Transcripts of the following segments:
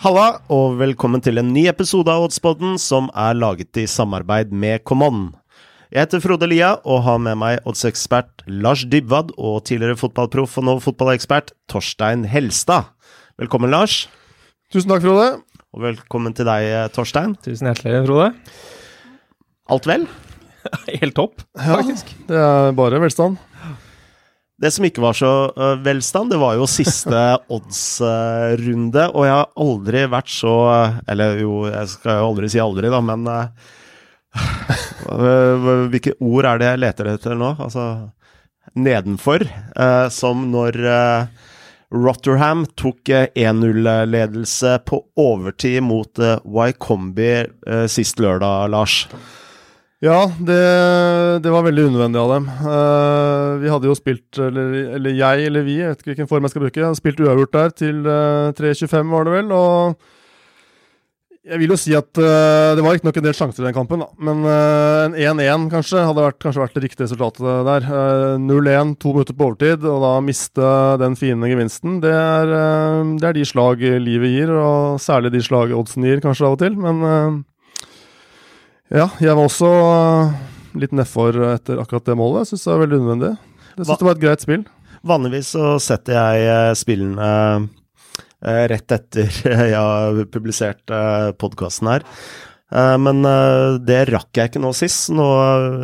Halla, og velkommen til en ny episode av Oddspodden som er laget i samarbeid med Common. Jeg heter Frode Lia og har med meg oddsekspert Lars Dybwad og tidligere fotballproff og nå fotballekspert Torstein Helstad. Velkommen, Lars. Tusen takk, Frode. Og velkommen til deg, Torstein. Tusen hjertelig, Frode. Alt vel? Helt topp, faktisk. Ja, det er bare velstand. Det som ikke var så uh, velstand, det var jo siste odds-runde, og jeg har aldri vært så Eller jo, jeg skal jo aldri si aldri, da, men uh, Hvilke ord er det jeg leter etter nå? Altså nedenfor. Som når Rotterham tok 1-0-ledelse på overtid mot Wycombe sist lørdag, Lars. Ja, det, det, var veldig unødvendig av dem. Uh, vi hadde jo spilt, eller, eller, jeg eller vi, jeg vet ikke hvilken form jeg skal bruke, spilt uavgjort der til uh, eh, 3.25 var det vel. Og jeg vil jo si at uh, det var ikke nok en del sjanser i den kampen, da. Men en 1-1 kanskje hadde vært, kanskje vært det riktige resultatet der. 0-1, to minutter på overtid, og da miste den fine gevinsten. Det er, det er de slag livet gir, og særlig de slag oddsen gir kanskje av og til. men ja, jeg var også eh, litt nedfor etter akkurat det målet. Jeg syns det var veldig unødvendig. Jeg syns det var et greit spill. Vanligvis så setter jeg eh, spillene eh, rett etter jeg har publisert podkasten her. Men det rakk jeg ikke nå sist. Nå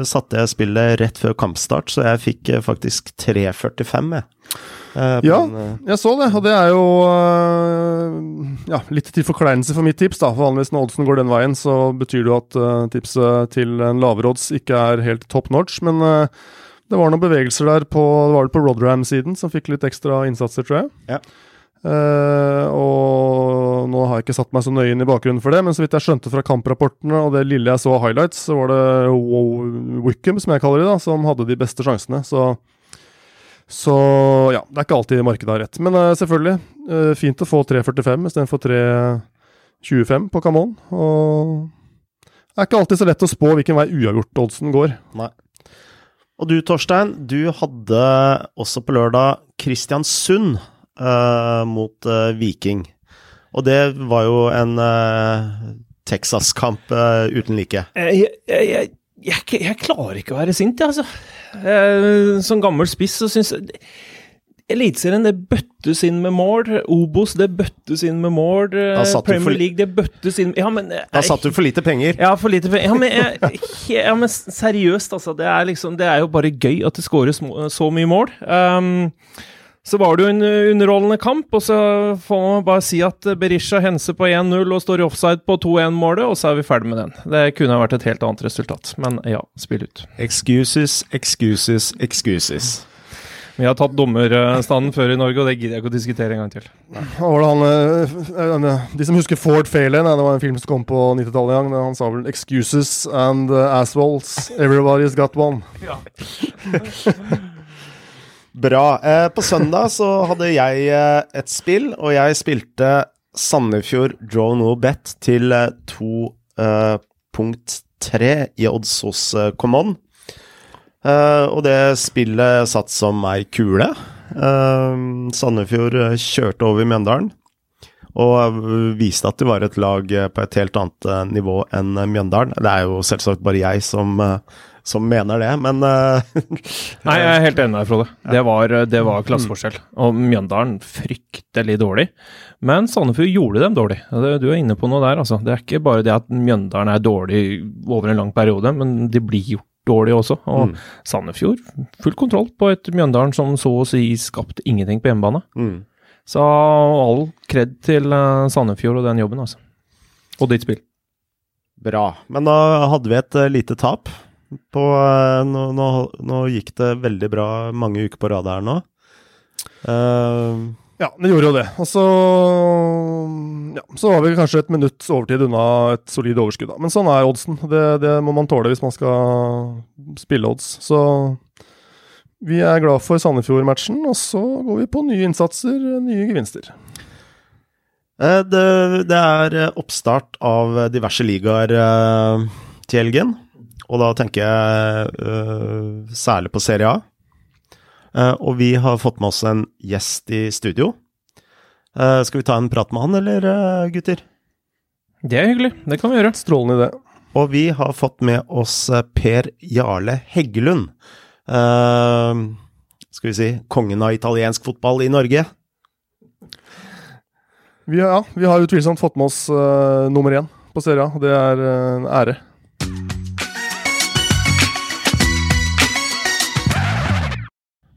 satte jeg spillet rett før kampstart, så jeg fikk faktisk 3.45, jeg. Uh, ja, men, uh, jeg så det, og det er jo uh, ja, litt til forkleinelse for mitt tips. da. for Vanligvis når oddsen går den veien, så betyr det jo at tipset til en lavere odds ikke er helt top notch. Men det var noen bevegelser der på, var det på Rodram-siden som fikk litt ekstra innsatser, tror jeg. Ja. og nå har jeg ikke satt meg så nøye inn i bakgrunnen for det, men så vidt jeg skjønte fra kamprapportene og det lille jeg så av highlights, så var det Wickham, som jeg kaller det, da, som hadde de beste sjansene. Så så ja, det er ikke alltid markedet har rett. Men uh, selvfølgelig, uh, fint å få 3,45 istedenfor 3,25 på Camon. Og det er ikke alltid så lett å spå hvilken vei uavgjort-oddsen går. Nei. Og du Torstein, du hadde også på lørdag Kristiansund uh, mot Viking. Og det var jo en Texas-kamp uten like. Jeg, jeg, jeg, jeg, klarer ikke å være sint, jeg, altså. Eh, som gammel spiss så syns jeg Eliteserien, det bøttes inn med mål. Obos, det bøttes inn med mål. Premier League, det bøttes inn ja, men, Da satt du for lite penger. Ja, for lite penger. Ja, men, jeg, ja, men seriøst, altså. Det er, liksom, det er jo bare gøy at det skåres så mye mål. Um, så var det jo en underholdende kamp, og så får man bare si at Berisha henser på 1-0 og står i offside på 2-1-målet, og så er vi ferdig med den. Det kunne ha vært et helt annet resultat, men ja, spill ut. Excuses, excuses, excuses. Vi har tatt dommerstanden før i Norge, og det gidder jeg ikke å diskutere en gang til. Han, eh, De som husker Ford Failing, det var en film som kom på 90-tallet en gang. Han sa vel 'excuses and assholes'. Everybody's got one. Ja. Bra. Eh, på søndag så hadde jeg eh, et spill, og jeg spilte Sandefjord Draw No Bet til 2.3 eh, i odds hos eh, Common. Eh, og det spillet satt som ei kule. Eh, Sandefjord kjørte over Mjøndalen. Og viste at de var et lag på et helt annet nivå enn Mjøndalen. Det er jo selvsagt bare jeg som som mener det, men uh, Nei, jeg er helt enig med deg, Frode. Det var, det var klasseforskjell. Og Mjøndalen fryktelig dårlig. Men Sandefjord gjorde dem dårlig. Du er inne på noe der, altså. Det er ikke bare det at Mjøndalen er dårlig over en lang periode, men de blir gjort dårlig også. Og mm. Sandefjord, full kontroll på et Mjøndalen som så å si skapte ingenting på hjemmebane. Mm. Så all kred til eh, Sandefjord og den jobben, altså. Og ditt spill. Bra. Men da hadde vi et lite tap. På, eh, nå, nå, nå, gikk det veldig bra mange uker på rad her nå. Uh, ja, det gjorde jo det. Og så ja, Så var vi kanskje et minutts overtid unna et solid overskudd. Da. Men sånn er oddsen. Det, det, må man tåle hvis man skal spille odds. Så vi er glad for Sandefjord-matchen, og så går vi på nye innsatser, nye gevinster. Det, det er oppstart av diverse ligaer til helgen. Og da tenker jeg uh, særlig på Serie A. Uh, og vi har fått med oss en gjest i studio. Uh, skal vi ta en prat med han, eller, uh, gutter? Det er hyggelig. Det kan vi gjøre. Strålende idé. Og vi har fått med oss Per Jarle Heggelund. Uh, skal vi si kongen av italiensk fotball i Norge. Vi, ja, vi har utvilsomt fått med oss nummer én på serien, det er en ære.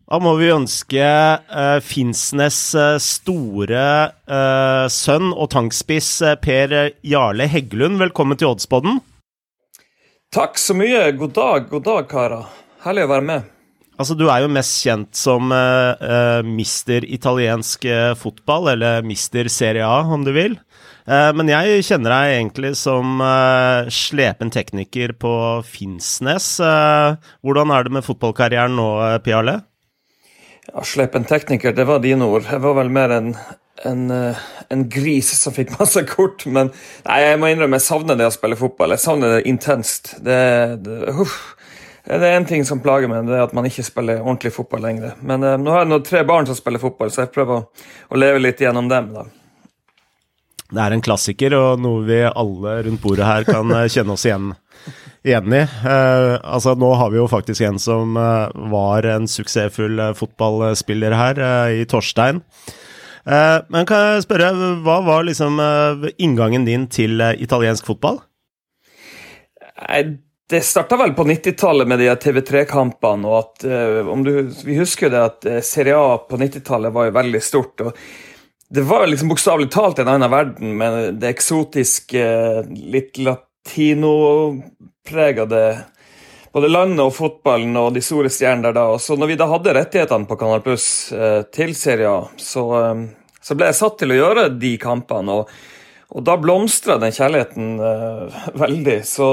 Da må vi ønske uh, Finnsnes uh, store uh, sønn og tankspiss Per Jarle Heggelund, velkommen til Oddspodden. Takk så mye. God dag, god dag, karer. Herlig å være med. Altså, Du er jo mest kjent som mister italiensk fotball, eller mister Serie A, om du vil. men jeg kjenner deg egentlig som slepen tekniker på Finnsnes. hvordan er det med fotballkarrieren nå, Jarle? Ja, Slepen tekniker, det var dine ord. Jeg var vel mer en, en, eh, en, gris som fikk masse kort. Men nei, jeg må innrømme jeg savner det å spille fotball. Jeg savner det intenst. Det, det, uff. det er én ting som plager meg, det er at man ikke spiller ordentlig fotball lenger. Men eh, nå har jeg nå tre barn som spiller fotball, så jeg prøver å, å leve litt gjennom dem. da. Det er en klassiker, og noe vi alle rundt bordet her kan eh, kjenne oss igjen enig. Eh, altså, nå har vi jo faktisk en som eh, var en suksessfull eh, fotballspiller her, eh, i Torstein. Eh, men kan jeg spørre, hva var liksom eh, inngangen din til italiensk fotball? Det starta vel på 90-tallet med de TV3-kampene. og at, om du, Vi husker jo det at Serie A på 90-tallet var jo veldig stort. og det var liksom bokstavelig talt en annen verden med det eksotiske, litt latinoprega både landet og fotballen og de store stjernene der da. Så når vi da hadde rettighetene på Kanal Pluss eh, til Serie A, så, eh, så, ble jeg satt til å gjøre de kampene. Og, og da blomstra den kjærligheten eh, veldig. Så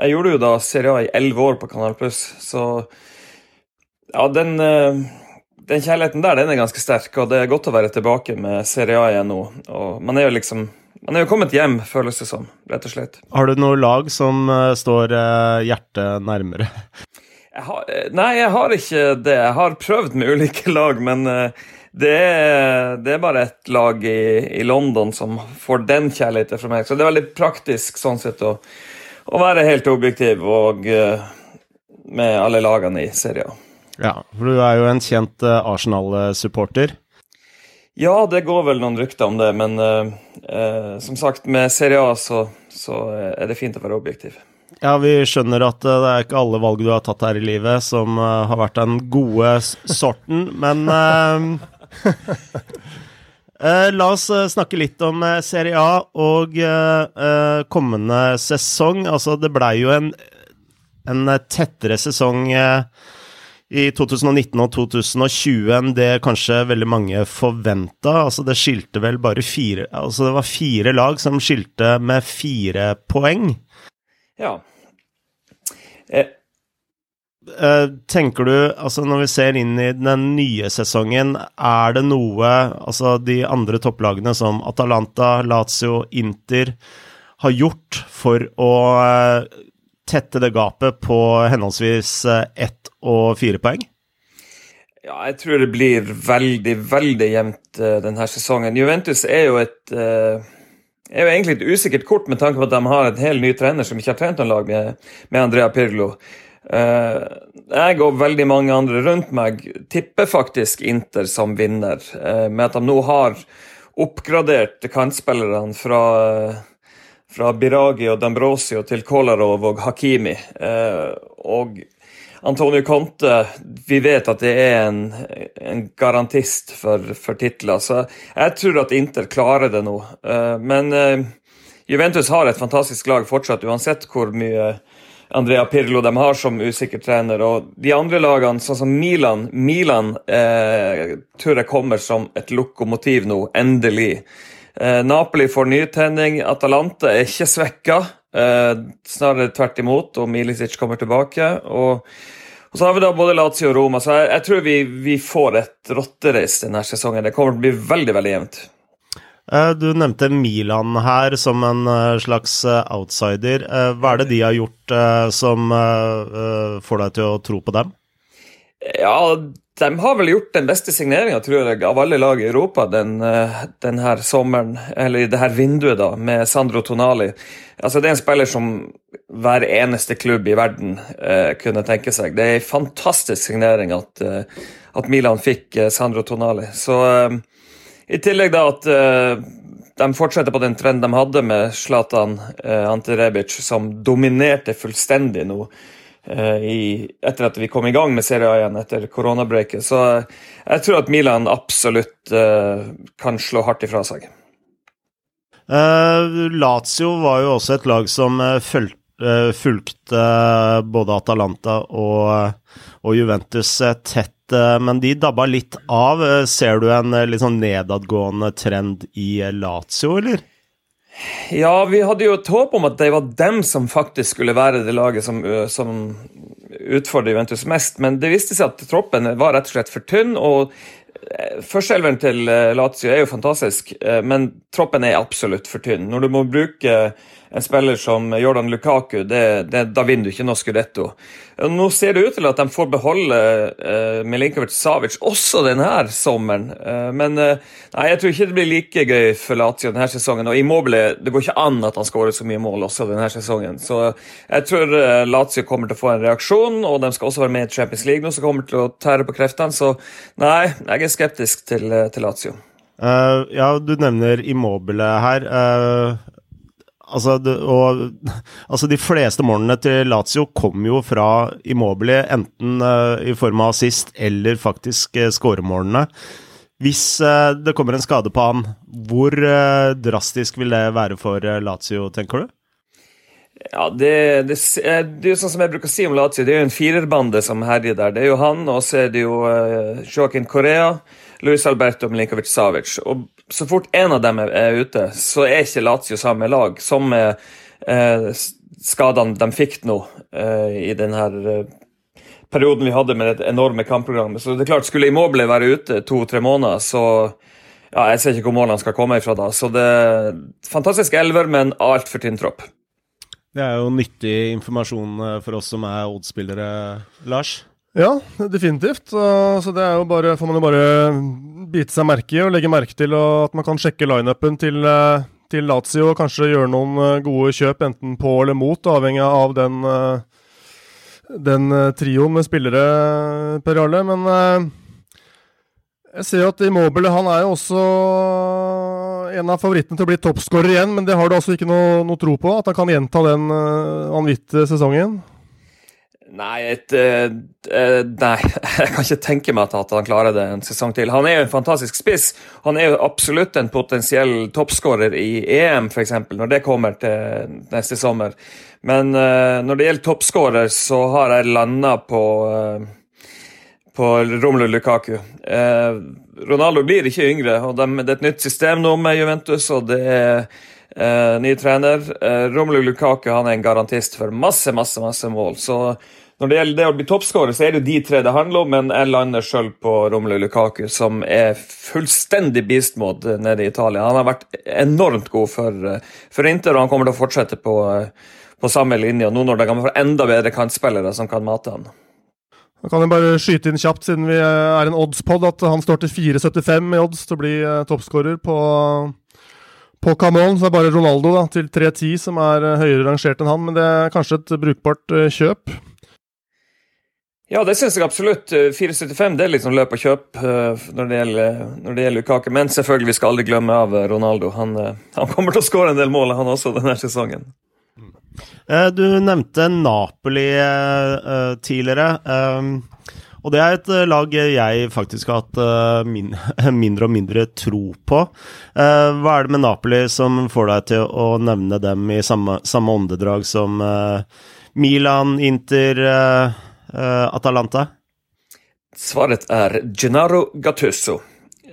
jeg gjorde jo da Serie A i elleve år på Kanal Pluss. Så ja, den, eh, den kjærligheten der den er ganske sterk, og det er godt å være tilbake med Serie A igjen nå. Og man er jo liksom man er jo kommet hjem, føles det som. rett og slett. Har du noe lag som uh, står uh, hjertet nærmere? Jeg har, eh, nei, jeg har ikke det. Jeg har prøvd med ulike lag, men det, er, det, er, bare et lag i, i, London som får den kjærligheten fra meg. Så det er veldig praktisk sånn sett å, å være helt objektiv og med alle lagene i serien. Ja, for du er jo en kjent Arsenal-supporter. Ja, det går vel noen rykter om det, men uh, uh, som sagt, med Serie A så, så, er det fint å være objektiv. Ja, vi skjønner at uh, det er ikke alle valg du har tatt her i livet som har vært den gode sorten, men La oss snakke litt om Serie A og kommende sesong. Altså, det blei jo en, en tettere sesong i 2019 og 2020 enn det kanskje veldig mange forventa. Altså, det skilte vel bare fire Altså, det var fire lag som skilte med fire poeng. Ja. Eh. eh. Tenker du, altså når vi ser inn i den nye sesongen, er det noe altså de andre topplagene som Atalanta, Lazio, Inter har gjort for å eh, tette det gapet på henholdsvis eh, ett og fire poeng? Ja, jeg tror det blir veldig, veldig jevnt uh, denne sesongen. Juventus er jo et uh, er jo egentlig et usikkert kort med tanke på at de har en helt ny trener som ikke har trent noen lag med, med Andrea Pirlo. Jeg og veldig mange andre rundt meg tipper faktisk Inter som vinner, med at de nå har oppgradert kantspillerne fra fra Biragi og Dambrosio til Kolarov og Hakimi. Eh, og Antonio Conte, vi vet at det er en, en garantist for, for, titler, så jeg tror at Inter klarer det nå. Eh, men eh, Juventus har et fantastisk lag fortsatt, uansett hvor mye Andrea Pirlo de har som usikker trener. Og de andre lagene, sånn som Milan Milan eh, tror jeg kommer som et lokomotiv nå, endelig. Eh, Napoli får nytenning. Atalanta er ikke svekka, eh, snarere tvert imot, og Milicic kommer tilbake. Og, og, så har vi da både Lazio og Roma, så jeg, jeg tror vi, vi, får et rotterace denne sesongen. Det kommer til å bli veldig, veldig jevnt. Eh, du nevnte Milan her som en slags outsider. Hva er det de har gjort som får deg til å tro på dem? Ja, de har vel gjort den beste signeringa, av alle lag i Europa den, den denne sommeren, eller i det her vinduet, da, med Sandro Tonali. Altså, det er en spiller som hver eneste klubb i verden eh, kunne tenke seg. Det er en fantastisk signering at, eh, at Milan fikk eh, Sandro Tonali. Så eh, i tillegg da at eh, de fortsetter på den trenden de hadde med Zlatan Ante Rebic, som dominerte fullstendig nå Eh, i, etter at vi kom i gang med serien igjen etter koronabreaket. Så jeg tror at Milan absolutt uh, kan slå hardt ifra seg. Uh, Lazio var jo også et lag som fulgte, fulgte både Atalanta og, og Juventus tett, men de dabba litt av. Ser du en litt sånn nedadgående trend i Lazio, eller? Ja, vi hadde jo et håp om at det var dem som faktisk skulle være det laget som, som utfordrer Juventus mest, men det viste seg at troppen var rett og slett for tynn. og Førsteelveren til Lazio er jo fantastisk, men troppen er absolutt for tynn. Når du må bruke en spiller som Jordan Lukaku, det, det, da vinner du ikke noe Scudetto. Nå ser det ut til at de får beholde eh, Milinkovic Savic også denne sommeren. Eh, men eh, nei, jeg tror ikke det blir like gøy for Lazio denne sesongen. Og Immobile, det går ikke an at han skårer så mye mål også denne sesongen. Så jeg tror uh, Lazio kommer til å få en reaksjon, og de skal også være med i Champions League nå, som kommer til å tære på kreftene. Så nei, jeg er skeptisk til, til Lazio. Uh, ja, du nevner Immobile her. Uh, Altså, og, altså, de fleste målene til Lazio kom jo fra Immobile, enten uh, i form av assist eller faktisk uh, skåremålene. Hvis uh, det kommer en skade på han, hvor drastisk vil det være for Lazio, tenker du? Ja, det, det, det, er jo sånn som jeg bruker å si om Lazio, det er jo en firerbande som herjer der. Det er jo han, og så er det jo uh, Joaquin Correa, Luis Alberto Milinkovic Savic. Og så fort en av dem er ute, så er ikke Lazio samme lag som med eh, skadene de fikk nå eh, i denne eh, perioden vi hadde med det enorme kampprogrammet. Så det er klart, skulle Immobile være ute to-tre måneder, så ja, jeg ser ikke hvor målene skal komme ifra da. Så det er fantastisk elver, men altfor tynn tropp. Det er jo nyttig informasjon eh, for oss som er Odd-spillere, Lars. Ja, definitivt. Så det er jo bare, får man jo bare bite seg merke i og legge merke til at man kan sjekke lineupen til, eh, til Lazio og kanskje gjøre noen eh, gode kjøp enten på eller mot, avhengig av den, eh, den trioen med spillere, Per Jarle. Men jeg ser jo at Immobile han er jo også en av favorittene til å bli toppskårer igjen, men det har du altså ikke noe, noe tro på? At han kan gjenta den vanvittige sesongen? Nei, et, uh, nei, jeg kan ikke tenke meg at han klarer det en sesong til. Han er jo en fantastisk spiss. Han er jo absolutt en potensiell toppskårer i EM, f.eks., når det kommer til neste sommer. Men uh, når det gjelder toppskårer, så har jeg landa på, uh, på Romelu Lukaku. Ronaldo blir ikke yngre, og de, det er et nytt system nå med Juventus, og det er ny trener. Romelu Lukaku han er en garantist for masse, masse, masse mål. så når det gjelder det å bli toppskårer, så er det jo de tre det handler om, men jeg lander sjøl på Romelu Lukaku, som er fullstendig beast mode nede i Italia. Han har vært enormt god for, for Inter, og han kommer til å fortsette på, på samme linje. Nå når de kan få enda bedre kantspillere som kan mate han. Da kan jeg bare skyte inn kjapt, siden vi er en oddspod, at han står til 4,75 i odds til å bli uh, toppskårer på, på Camon. Så er bare Ronaldo da, til 3,10 som er uh, høyere rangert enn han, men det er kanskje et brukbart uh, kjøp. Ja, det syns jeg absolutt. 4,75 det er liksom løp og kjøp når det gjelder, når det gjelder Lukaku. Men selvfølgelig, vi skal aldri glemme av eh, Ronaldo. Han, han kommer til å skåre en del mål, han også, denne sesongen. Du nevnte Napoli tidligere. Og det er et lag jeg faktisk har hatt min, mindre og mindre tro på. Hva er det med Napoli som får deg til å nevne dem i samme, samme åndedrag som Milan, Inter Atalanta? Svaret er Gennaro Gattusso.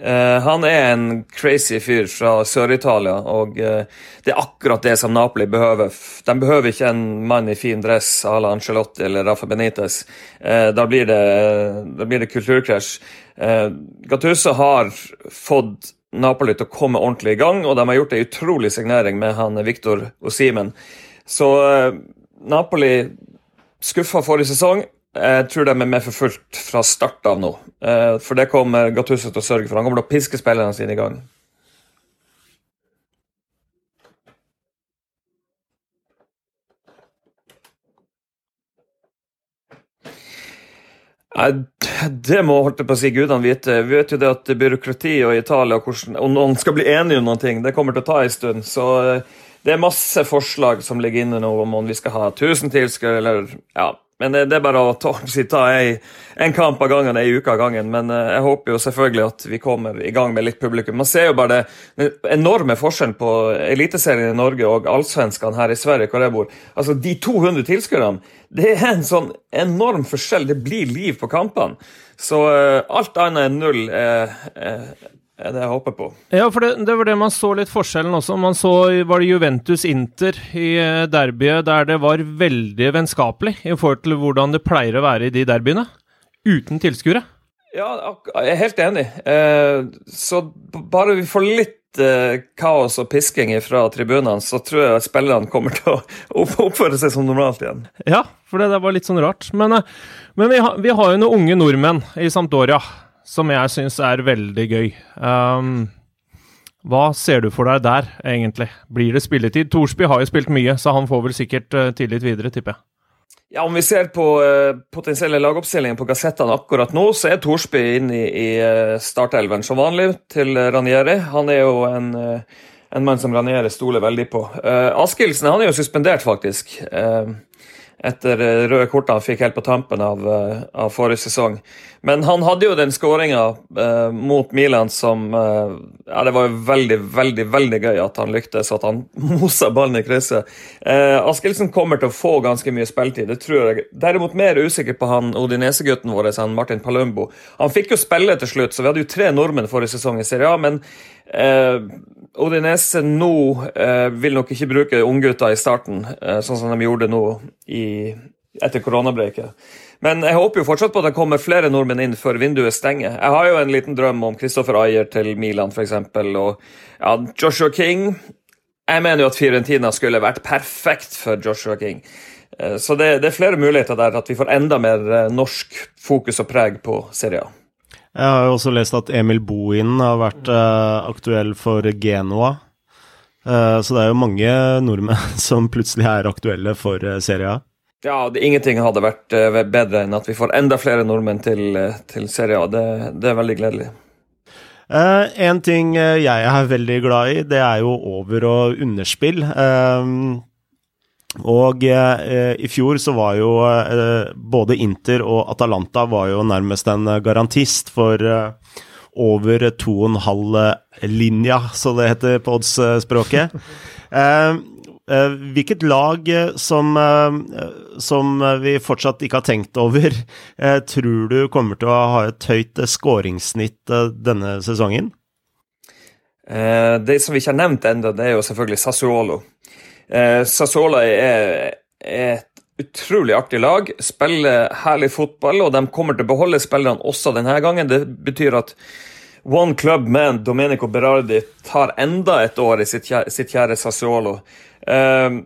Uh, han er en crazy fyr fra Sør-Italia, og uh, det er akkurat det som Napoli behøver. De behøver ikke en mann i fin dress à la Angelotti eller Rafa Benitez. Uh, da, blir det, da blir det kulturkrasj. Gattuso har fått Napoli til å komme ordentlig i gang, og de har gjort en utrolig signering med han Victor Osimen. Så Napoli skuffa forrige sesong. Jeg tror de er med for fullt fra start av nå. Eh, for det kommer Gattuset til å sørge for. Han kommer til å piske spillerne sine i gang. Det må holdt på å si gudene vite. Vi vet jo det at byråkrati og Italia og hvordan, om noen skal bli enige om noen ting, det kommer til å ta en stund. Så eh, det er masse forslag som ligger inne nå om vi skal ha 1000 tilskuere eller ja, men det, det, er bare å ta, ta en, en kamp av gangen, ei uke av gangen. Men uh, jeg håper jo selvfølgelig at vi kommer i gang med litt publikum. Man ser jo bare den enorme forskjellen på Eliteserien i Norge og allsvenskene her i Sverige, hvor jeg bor. Altså, De 200 tilskuerne, det er en sånn enorm forskjell. Det blir liv på kampene. Så uh, alt annet enn null er, er, er det jeg håper på. Ja, for det, det, var det man så litt forskjellen også. Man så var det Juventus-Inter i eh, derbyet der det var veldig vennskapelig i forhold til hvordan det pleier å være i de derbyene. Uten tilskuere. Ja, jeg er helt enig. Eh, så bare vi får litt eh, kaos og pisking fra tribunene, så tror jeg spillerne kommer til å oppføre seg som normalt igjen. Ja, for det var litt sånn rart. Men, men vi, har, vi har jo noen unge nordmenn i Sampdoria som jeg syns er veldig gøy. Um, hva ser du for deg der, egentlig? Blir det spilletid? Thorsby har jo spilt mye, så han får vel sikkert uh, tillit videre, tipper jeg. Ja, Om vi ser på uh, potensielle lagoppstillinger på kassettene akkurat nå, så er Thorsby inne i, i startelven som vanlig til Ranieri. Han er jo en, en mann som Ranieri stoler veldig på. Askildsen han er jo suspendert, faktisk. Uh, etter eh, røde kort han fikk helt på tampen av, eh, av, forrige sesong. Men han hadde jo den skåringa eh, mot Milan som eh, Ja, det var jo veldig, veldig veldig gøy at han lyktes, at han mosa ballen i krysset. Eh, Askildsen kommer til å få ganske mye spilletid, det tror jeg. Derimot mer usikker på han Odinese-gutten vår, han Martin Palumbo. Han fikk jo spille til slutt, så vi hadde jo tre nordmenn forrige sesong i Serie A. men eh, Odinese nå eh, vil nok ikke bruke unggutter i starten, eh, sånn som de gjorde nå i, etter koronabreiket. Men jeg håper jo fortsatt på at det kommer flere nordmenn inn før vinduet stenger. Jeg har jo en liten drøm om Christopher Ayer til Milan, f.eks. Og ja, Joshua King. Jeg mener jo at Fiorentina skulle vært perfekt for Joshua King. Eh, så det, det er flere muligheter der at vi får enda mer eh, norsk fokus og preg på Serie A. Jeg har jo også lest at Emil Bohin har vært uh, aktuell for Genoa. Uh, så det er jo mange nordmenn som plutselig er aktuelle for uh, Serie A. Ja, det, ingenting hadde vært bedre enn at vi får enda flere nordmenn til, til Serie A. Det, det, er veldig gledelig. en ting jeg er veldig glad i, det er jo over- og underspill. Uh, og eh, i fjor så var jo eh, både Inter og Atalanta var jo nærmest en garantist for eh, over to og en halv linja, så det heter på oddsspråket. Eh, eh, hvilket lag som, eh, som, vi fortsatt ikke har tenkt over, tror du kommer til å ha et høyt skåringssnitt denne sesongen? det som vi ikke har nevnt ennå, det er jo selvfølgelig Sassuolo. Eh, Sassola er, et utrolig artig lag. Spiller herlig fotball, og de kommer til å beholde spillerne også denne gangen. Det betyr at One Club Man Domenico Berardi tar enda et år i sitt, sitt kjære Sassuolo. Um,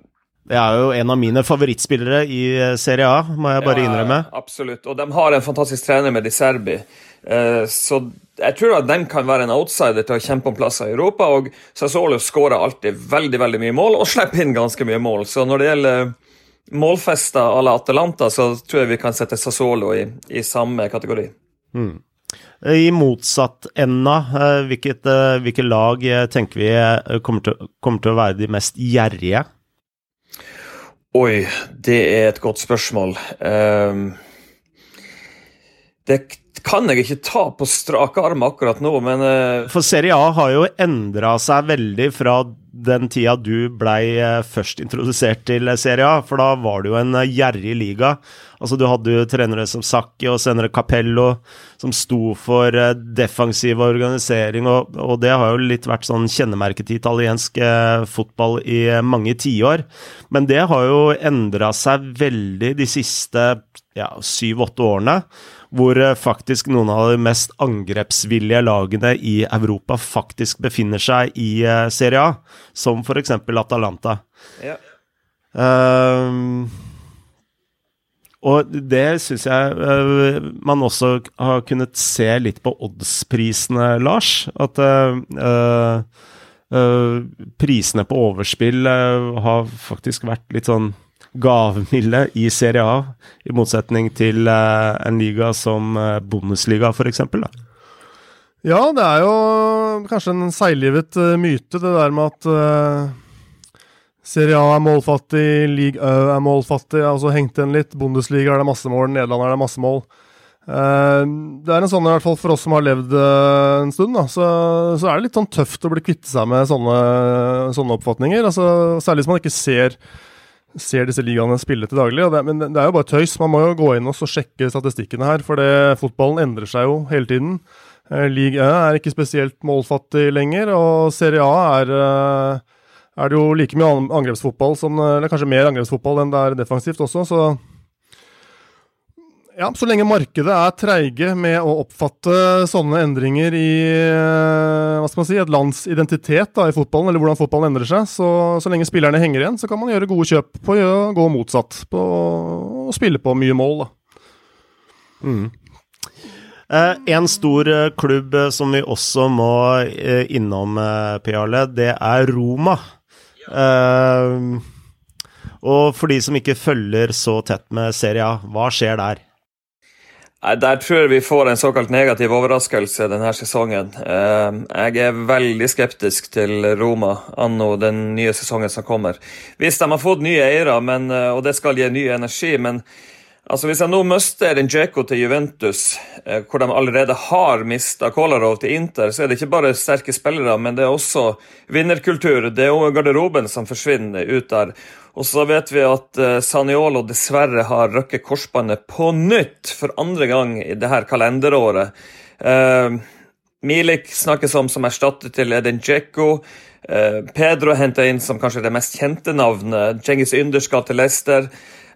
det er jo en av mine favorittspillere i eh, Serie A, må jeg bare ja, innrømme. Absolutt. Og de har en fantastisk trener med Di Serbi. Uh, så jeg tror at de kan være en outsider til å kjempe om plasser i Europa. Og Sassolo skårer alltid veldig veldig mye mål, og slipper inn ganske mye mål. Så når det gjelder målfester à la Atalanta, så tror jeg vi kan sette Sassolo i, i samme kategori. Mm. I motsatt enda, hvilket, hvilket lag tenker vi kommer til, kommer til å være de mest gjerrige? Oi, det er et godt spørsmål. Um, det kan jeg ikke ta på strake arm akkurat nå, men uh... For Serie A har jo endra seg veldig fra den tida du blei uh, først introdusert til Serie A, for da var det jo en uh, gjerrig liga. Altså Du hadde jo trenere som Sakki og senere Capello, som sto for defensiv organisering, og, og, det har jo litt vært sånn kjennemerket til italiensk fotball i mange tiår. Men det har jo endra seg veldig de siste ja, syv-åtte årene. Hvor faktisk noen av de mest angrepsvillige lagene i Europa faktisk befinner seg i Serie A, som f.eks. Atalanta. Ja. Uh, Og det syns jeg uh, man også har kunnet se litt på oddsprisene, Lars. At uh, uh, prisene på overspill har faktisk vært litt sånn gavmilde i Serie A, i motsetning til en liga som Bundesliga, f.eks. Ja, det er jo kanskje en seiglivet myte, det der med at Serie A er målfattig, League Ø er målfattig. altså hengt igjen litt. Bundesliga er det masse mål, Nederland er det masse mål. Uh, det er en sånn, i hvert fall for oss som har levd uh, en stund, da, så, så, er det litt sånn tøft å bli kvitte seg med sånne, sånne oppfatninger. Altså, særlig hvis man ikke ser, ser disse ligaene spille til daglig. Det, men det er jo bare tøys. Man må jo gå inn og sjekke statistikkene her, for det, fotballen endrer seg jo hele tiden. Liga League Ø er ikke spesielt målfattig lenger, og Serie A er er det jo like mye angrepsfotball som Eller kanskje mer angrepsfotball enn det er defensivt også, så ja, så lenge markedet er treige med å oppfatte sånne endringer i eh, hva skal man si, et lands identitet da, i fotballen, eller hvordan fotballen endrer seg, så, så, lenge spillerne henger igjen, så kan man gjøre gode kjøp på å gå motsatt. På å spille på mye mål, da. Mm. Eh, en stor eh, klubb eh, som vi også må eh, innom, Piale, det er Roma. Uh, og for de som ikke følger så tett med Serie A, hva skjer der? Der tror jeg vi får en såkalt negativ overraskelse denne sesongen. Uh, jeg er veldig skeptisk til Roma anno den nye sesongen som kommer. Hvis de har fått nye eiere, uh, og det skal gi ny energi, men Altså Hvis jeg nå mister Njeko til Juventus, eh, hvor de allerede har mista Kolarov til Inter, så er det ikke bare sterke spillere, men det er også vinnerkultur. Det er jo garderoben som forsvinner ut der. Og så vet vi at eh, Saniolo dessverre har røkket korsbåndet på nytt for andre gang i dette kalenderåret. Uh, Milik snakkes om som erstatter til Edin Djeko. Pedro henter inn som kanskje det mest kjente navnet. Cengiz Ynder skal til Leicester.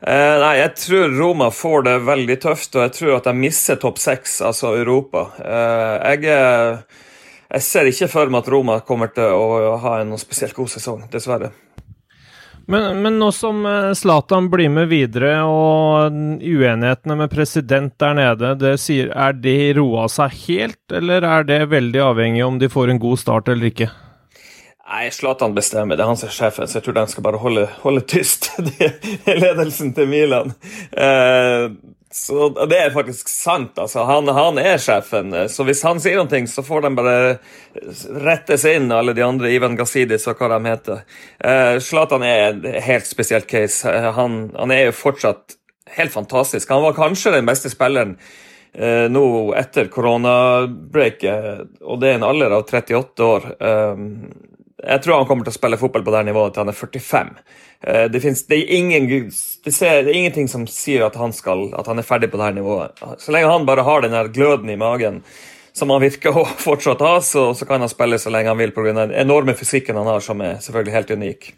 Eh, nei, jeg tror Roma får det veldig tøft, og jeg tror at de misser topp seks, altså Europa. Eh, jeg, jeg, ser ikke for meg at Roma kommer til å ha en spesielt god sesong, dessverre. Men, men nå som eh, Zlatan blir med videre, og uenighetene med president der nede, sier, er de roa seg helt, eller er det veldig avhengig om de får en god start eller ikke? Nei, Zlatan bestemmer. Det er han som er sjefen, så jeg tror de skal bare holde, holde tyst. Det er ledelsen til Milan. Eh, så Det er faktisk sant. altså. Han, han, er sjefen. Så hvis han sier noe, så får de bare rette seg inn, alle de andre. Ivan Gazidis og hva de heter. Eh, Zlatan er en helt spesielt case. Eh, han, han, er jo fortsatt helt fantastisk. Han var kanskje den beste spilleren nå etter koronabreaket, og det er en alder av 38 år. Jeg tror han kommer til å spille fotball på det nivået til han er 45. Eh, det, finnes, det, er ingen, det, ser, det, er ingenting som sier at han, skal, at han er ferdig på det her nivået. Så lenge han bare har den gløden i magen, som han virker å fortsatt ha, så, så kan han spille så lenge han vil pga. den enorme fysikken han har, som er selvfølgelig helt unik.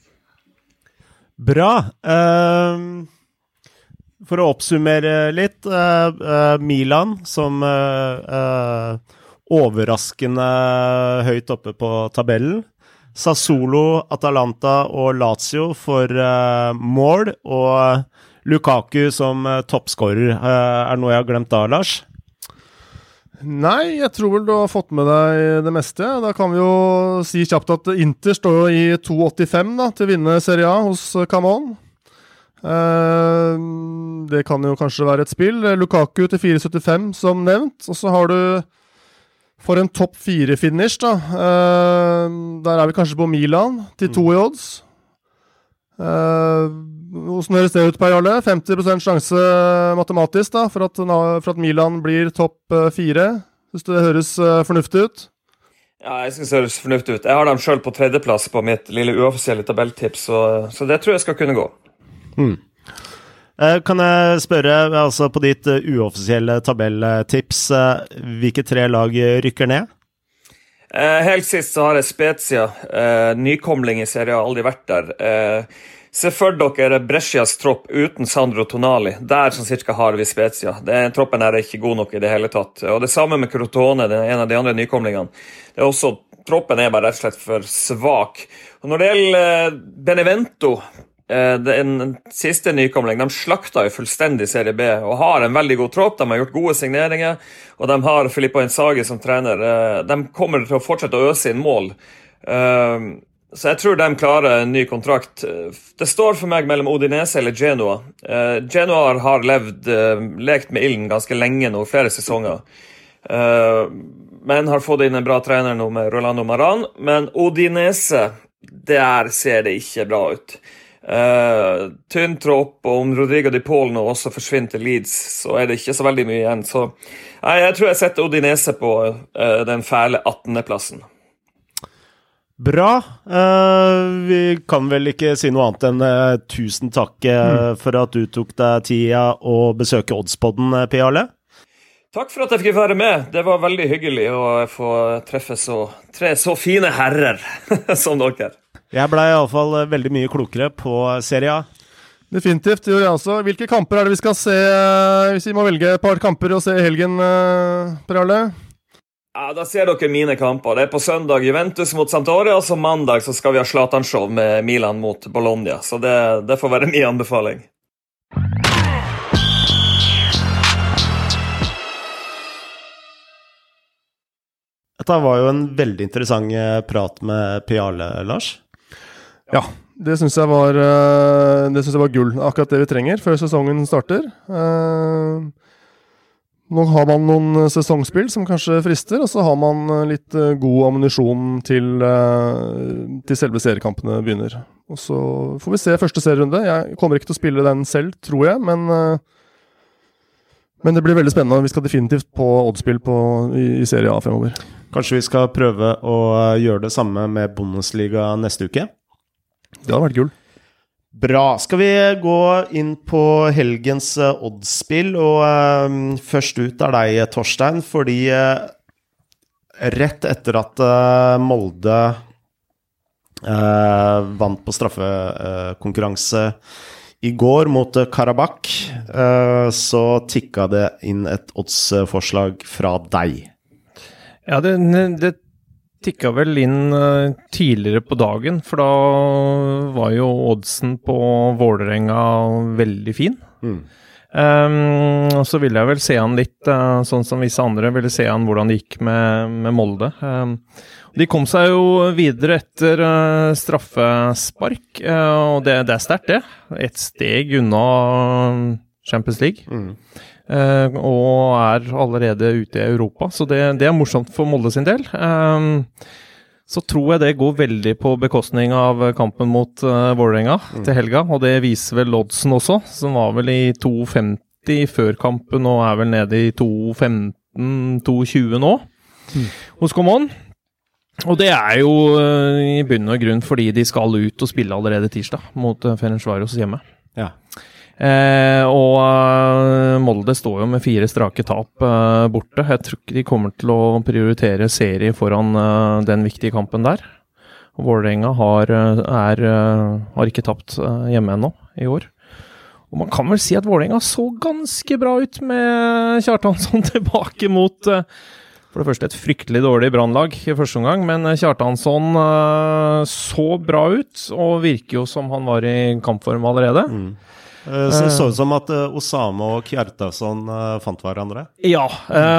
Bra. Uh, for å oppsummere litt. Uh, uh, Milan som overraskende høyt oppe på tabellen. Sassolo, Atalanta og Lazio for uh, mål, og Lukaku som uh, toppskårer. Uh, er det noe jeg har glemt da, Lars? Nei, jeg tror vel du har fått med deg det meste. Da kan vi jo si kjapt at Inter står i 2,85 da, til å vinne Serie A hos Camon. det kan jo kanskje være et spill. Lukaku til 4,75 som nevnt. Og så har du for en topp fire-finish, da. Uh, der er vi kanskje på Milan, til to i odds. Hvordan uh, høres det ut, Per Jarle? 50% sjanse matematisk da, for at, for at Milan blir topp uh, fire? Syns det høres uh, fornuftig ut? Ja, jeg syns det høres fornuftig ut. Jeg har dem sjøl på tredjeplass på mitt lille uoffisielle tabelltips, så, så, det tror jeg skal kunne gå. Mm. Eh, kan jeg spørre, altså på ditt eh, uoffisielle tabelltips, eh, hvilke tre lag rykker ned? Helt sist så har jeg Spezia, nykomling i serien, har aldri vært der. Se for dere Brescias tropp uten Sandro Tonali. Der som cirka har vi Spezia. Den troppen her er ikke god nok i det hele tatt. Og Det samme med Crotone, en av de andre nykomlingene. Det er også, Troppen er bare rett og slett for svak. Og Når det gjelder Benevento Eh, det er en siste nykomling. De slakta jo fullstendig Serie B og har en veldig god tropp. De har gjort gode signeringer, og de har Filippo Insagi som trener. Eh, de kommer til å fortsette å øse inn mål. Eh, så jeg tror de klarer en ny kontrakt. Det står for meg mellom Odinese eller Genoa. Genoa har levd, lekt med ilden ganske lenge nå, flere sesonger. Men har fått inn en bra trener nå med Rolando Maran. Men Odinese, der ser det ikke bra ut. Uh, tynn tropp, og om Rodrigo di Paul nå også forsvinner til Leeds, så er det ikke så veldig mye igjen. Så nei, jeg tror jeg setter Odinese på uh, den fæle 18.-plassen. Bra. Uh, vi kan vel ikke si noe annet enn tusen takk mm. for at du tok deg tida å besøke Oddspodden, P. Arle. Takk for at jeg fikk være med. Det var veldig hyggelig å få treffe så, tre så fine herrer som dere. Jeg blei iallfall eh, veldig mye klokere på Serie A. Definitivt, det gjør jeg også. Hvilke kamper er det vi skal se, eh, hvis vi må velge et par kamper å se i helgen, eh, Per Arle? Ja, Da ser dere mine kamper. Det er på søndag Juventus mot Santoria, og så mandag så skal vi ha Zlatan-show med Milan mot Bologna. Så det, det får være min anbefaling. Dette var jo en veldig interessant prat med Piale, Lars. Ja, det syns jeg, var, eh, det synes jeg var gull. Akkurat det vi trenger før sesongen starter. Eh, nå har man noen sesongspill som kanskje frister, og så har man litt eh, god ammunisjon til, til selve seriekampene begynner. Og Så får vi se første serierunde. Jeg kommer ikke til å spille den selv, tror jeg, men, men det blir veldig spennende. Vi skal definitivt på oddspill på, i, i Serie A fremover. Kanskje vi skal prøve å gjøre det samme med Bundesliga neste uke? Det hadde vært gull. Bra. Skal vi gå inn på helgens uh, oddsspill? Og uh, først ut er deg, Torstein, fordi uh, rett etter at Molde vant på straffekonkurranse i går mot Karabakh, så tikka det inn et oddsforslag fra deg. Ja, det, det tikka vel inn uh, tidligere på dagen, for da var jo oddsen på Vålerenga veldig fin. Mm. Um, så ville jeg vel se han litt, uh, sånn som visse andre ville se han hvordan det gikk med, med Molde. Um, de kom seg jo videre etter uh, straffespark, og det, det er sterkt, det. Et steg unna Champions League. Mm. Uh, og er allerede ute i Europa, så det, det, er morsomt for Molde sin del. Um, så tror jeg det går veldig på bekostning av kampen mot uh, Vålerenga mm. til helga, og det viser vel oddsen også, som var vel i 2,50 før kampen og er vel nede i 2,15-2,20 nå mm. hos Common. Og det er jo uh, i bunn og grunn fordi de skal ut og spille allerede tirsdag mot uh, Ferencvaros hjemme. Ja. Eh, og uh, Molde står jo med fire strake tap uh, borte. Jeg tror ikke de kommer til å prioritere serie foran den viktige kampen der. Vålerenga har, er, har ikke tapt hjemme ennå i år. Og man kan vel si at Vålerenga så ganske bra ut med Kjartansson tilbake mot for det første et fryktelig dårlig brannlag i første omgang, men Kjartansson så bra ut og virker jo som han var i kampform allerede. Mm. Eh, så det så ut som at eh, Osama og Kjartason eh, fant hverandre? Ja,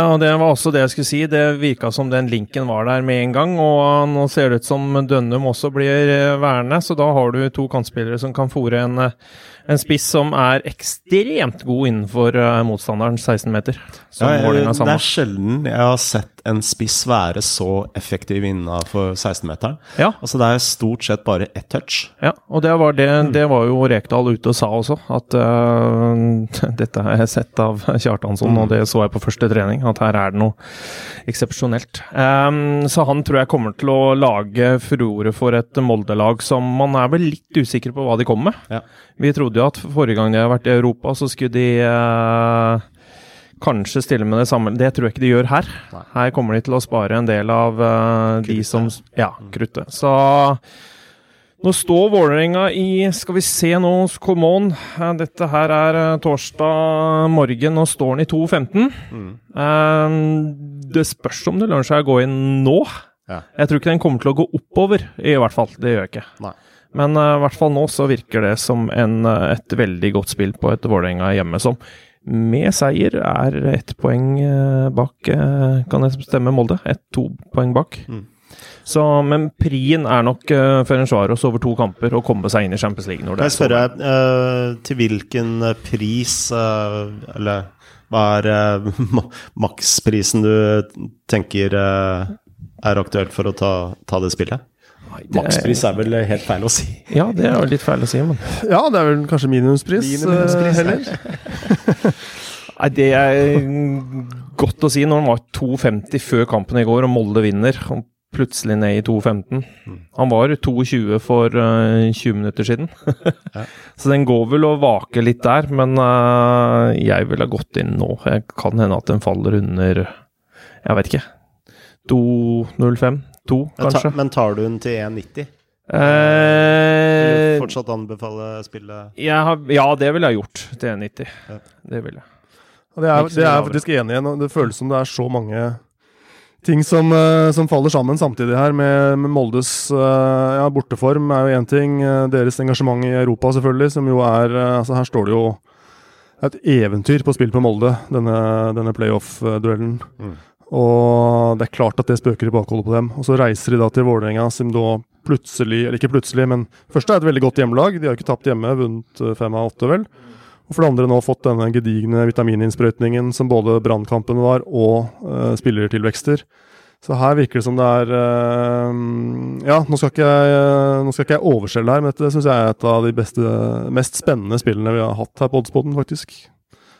og det var også det jeg skulle si. Det virka som den linken var der med en gang. Og nå ser det ut som Dønnum også blir værende, så da har du to kantspillere som kan fòre en en spiss som er ekstremt god innenfor motstanderen motstanderens 16-meter. Ja, det er sjelden jeg har sett en spiss være så effektiv innenfor 16-meteren. Ja. Altså Det er stort sett bare ett touch. Ja, og det var, det, mm. det var jo Rekdal ute og sa også, at uh, dette har jeg sett av Kjartansson, mm. og det så jeg på første trening, at her er det noe eksepsjonelt. Um, så han tror jeg kommer til å lage furore for et Molde-lag som man er vel litt usikker på hva de kommer med. Ja. Vi trodde jo at forrige gang de har vært i Europa, så skulle de eh, kanskje stille med det samme. Det tror jeg ikke de gjør her. Nei. Her kommer de til å spare en del av eh, de som Ja, mm. kruttet. Så nå står Vålerenga i Skal vi se nå, come on. Dette her er eh, torsdag morgen. Nå står den i 2.15. Mm. Um, det spørs om det lønner seg å gå inn nå. Ja. Jeg tror ikke den kommer til å gå oppover, i hvert fall. Det gjør jeg ikke. Nei. Men uh, i hvert fall nå så virker det som en, uh, et veldig godt spill på et Vålerenga hjemme som med seier er ett poeng uh, bak, kan jeg stemme, Molde? Ett-to poeng bak. Mm. Så, men prien er nok uh, Ferencvaros over to kamper å komme seg inn i Champions League. Når det jeg spørre, uh, til hvilken pris, uh, eller hva er uh, maksprisen du tenker er aktuelt for å ta, ta det spillet? Makspris er vel helt feil å si? Ja, det er jo litt feil å si, men Ja, det er vel kanskje minimumspris, minimumspris heller. Nei, Det er godt å si når han var 2,50 før kampen i går og Molde vinner. Og plutselig ned i 2,15. Han var 2,20 for uh, 20 minutter siden. Så den går vel og vaker litt der, men uh, jeg ville ha gått inn nå. Jeg kan hende at den faller under Jeg vet ikke. 2,05? 2, kanskje. Men tar du den til 1,90? Eh, fortsatt anbefale spillet? Har, ja, det ville jeg gjort til 1,90. Ja. Det ville jeg. Det er, det er jeg faktisk enig i. Det føles som det er så mange ting som, uh, som faller sammen samtidig her, med, med Moldes uh, ja, borteform er jo én ting. Uh, deres engasjement i Europa, selvfølgelig, som jo er altså Her står det jo et eventyr på spill på Molde, denne, denne playoff-duellen. Mm. Og det er klart at det spøker i bakholdet på dem. Og så reiser de da til Vålerenga, som da plutselig, eller ikke plutselig, men først er det et veldig godt hjemmelag. De har jo ikke tapt hjemme, vunnet eh, fem av åtte, vel. Og for det andre nå fått denne gedigne vitamininnsprøytningen som både brannkampen var, og uh, spillertilvekster. Så her virker det som det er uh, Ja, nå skal, ikke jeg, nå skal ikke jeg overskjelle her, men dette syns jeg er et av de beste, mest spennende spillene vi har hatt her på Oddsboden, faktisk.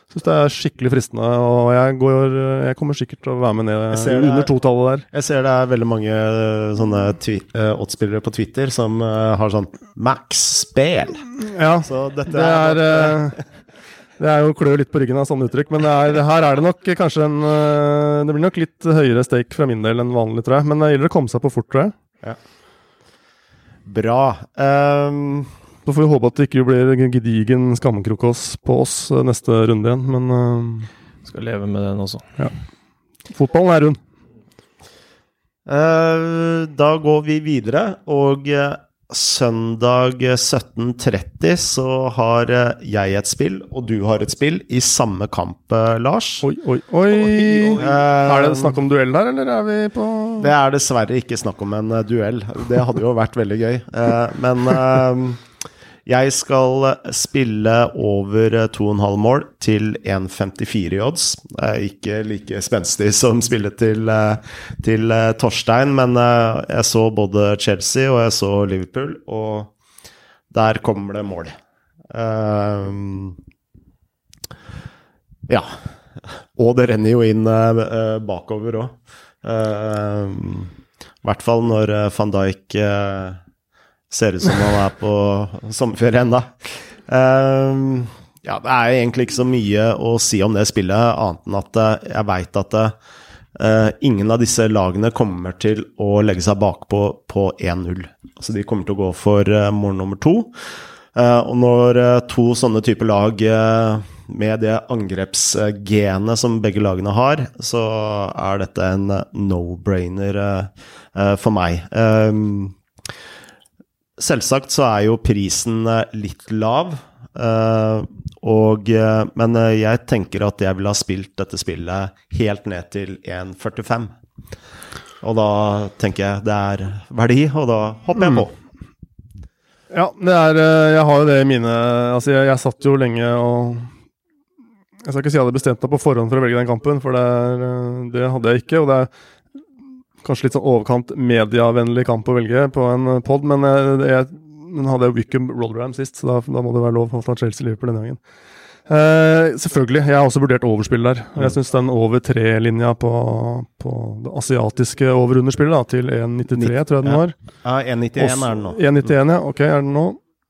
Syns det er skikkelig fristende, og jeg, går, jeg, kommer sikkert til å være med ned under totallet der. Jeg ser det er veldig mange eh, sånne uh, oddspillere på Twitter som uh, har sånn Max spel. Ja, Så dette det er, er uh, Det er jo klør litt på ryggen av sånne uttrykk, men er, her er det nok kanskje en Det blir nok litt høyere stake fra min del enn vanlig, tror jeg. Men det gjelder å komme seg på fort, tror jeg. Ja. Bra. Um, så får vi håpe at det ikke blir gedigen skamkrokos på oss eh, neste runde igjen, men uh, Skal leve med den også. Ja. Fotballen er rund. Uh, da går vi videre, og uh, søndag 17.30 så har jeg et spill, og du har et spill, i samme kamp, Lars. Oi, oi, oi. oi, oi. er det snakk om duell der, eller er vi på Det er dessverre ikke snakk om en duell. Det hadde jo vært veldig gøy. men jeg skal spille over 2,5 mål til 1,54 i odds. Ikke like spenstig som spillet til, eh, til eh, Torstein, men eh, jeg så både Chelsea og jeg så Liverpool, og der kommer det mål. Um, ja. Og det renner jo inn bakover òg. I hvert fall når van Dijk Ser ut som han er på sommerferie ennå. Um, ja, det er egentlig ikke så mye å si om det spillet, annet enn at uh, jeg veit at uh, ingen av disse lagene kommer til å legge seg bakpå på 1-0. Altså de kommer til å gå for uh, mål nummer to. og når to sånne typer lag med det angrepsgenet som begge lagene har, så er dette en no-brainer for meg. Um, Selvsagt så er jo prisen eh, litt lav, uh, og, uh, men jeg tenker at jeg ville ha spilt dette spillet helt ned til 1,45. Og da tenker jeg det er verdi, og da hopper jeg på. Mm. Ja, det er Jeg har jo det i mine Altså, jeg, jeg satt jo lenge og Jeg skal ikke si jeg hadde bestemt meg på forhånd for å velge den kampen, for det, er, det hadde jeg ikke. Og det er kanskje litt sånn overkant mediavennlig kamp å velge på en pod, men jeg, jeg hadde jo Wickham Rotherham sist, så da, da, må det være lov å ta Chelsea-Liverpool denne gangen. Uh, selvfølgelig. Jeg har også vurdert overspill der. Jeg mm. syns den over tre-linja på, på, det asiatiske over-underspillet til 1,93, tror jeg den var. Ja, 1,91 er den nå. 1,91, ja. Ok, er den nå.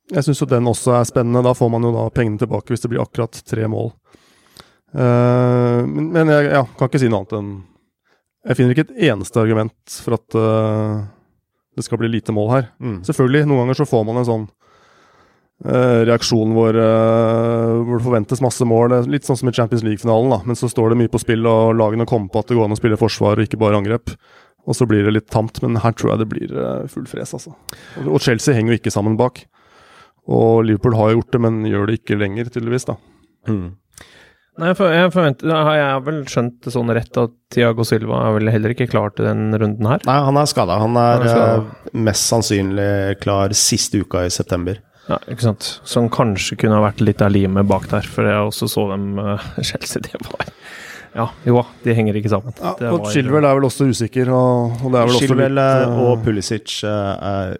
Jeg syns jo den også er spennende. Da får man jo da pengene tilbake hvis det blir akkurat tre mål. Uh, men, men jeg ja, kan ikke si noe annet enn jeg finner ikke et eneste argument for at uh, det skal bli lite mål her. Mm. Selvfølgelig, noen ganger så får man en sånn uh, reaksjon hvor, uh, hvor, det forventes masse mål. Litt sånn som i Champions League-finalen, da. Men så står det mye på spill, og lagene kommer på at det går an å spille forsvar og ikke bare angrep. Og så blir det litt tamt, men her tror jeg det blir full fres, altså. Og, og Chelsea henger jo ikke sammen bak. Og Liverpool har jo gjort det, men gjør det ikke lenger, tydeligvis, da. Mm. Nei, for, jeg forventer, har jeg vel skjønt det sånn rett at Tiago Silva er vel heller ikke klar til den runden her? Nei, han er skada. Han er, Han er eh, mest sannsynlig klar siste uka i september. Ja, ikke sant. Som kanskje kunne ha vært litt av limet bak der, for jeg også så dem uh, Chelsea. Det var Ja, jo, de henger ikke sammen. Ja, og var- Chilwell er vel også usikker, og, og det er vel også Chilwell litt eh, og Pulisic uh, er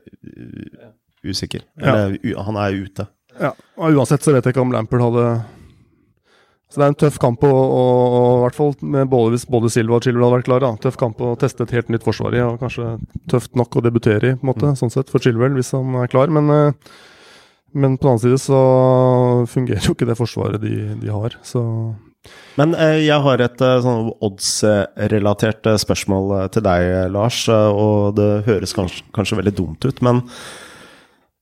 usikker. Ja. Eller u han er ute. Ja, og Uansett så vet jeg ikke om Lampard hadde Så det er en tøff kamp, å, å, å, hvert fall med både, hvis både Silva og Chilwell hadde vært klare. da. Tøff kamp å teste et helt nytt forsvar i, og kanskje tøft nok å debutere i, på en måte, sånn sett, for Chilwell, hvis han er klar. Men, eh, men på den annen side så fungerer jo ikke det forsvaret de, de har, så Men eh, jeg har et eh, sånn odds-relatert spørsmål til deg, Lars. og det høres kanskje, kanskje veldig dumt ut, men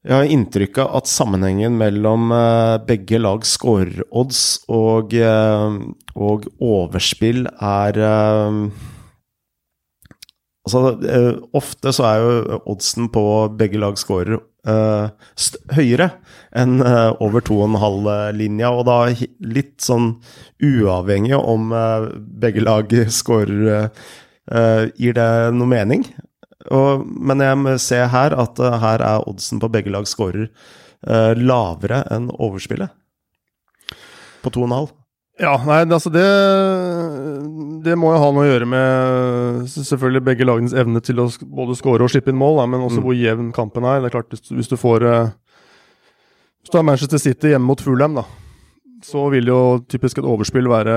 jeg har inntrykk av at sammenhengen mellom eh, begge lags scorerodds og, eh, og overspill er eh, Altså, ofte så er jo oddsen på begge lag scorer høyere enn over 2,5-linja, og da litt sånn uavhengig om begge lag scorer Gir det noe mening? Og, men jeg ser her at uh, her er oddsen på begge lag scorer uh, lavere enn overspillet. På 2,5. Ja, nei, altså det Det må jo ha noe å gjøre med selvfølgelig begge lagenes evne til å både skåre og slippe inn mål, da, men også Mm. hvor jevn kampen er. Det er klart, hvis- Hvis du får eh, Hvis du har Manchester City hjemme mot Fulham, da, så vil jo typisk et overspill være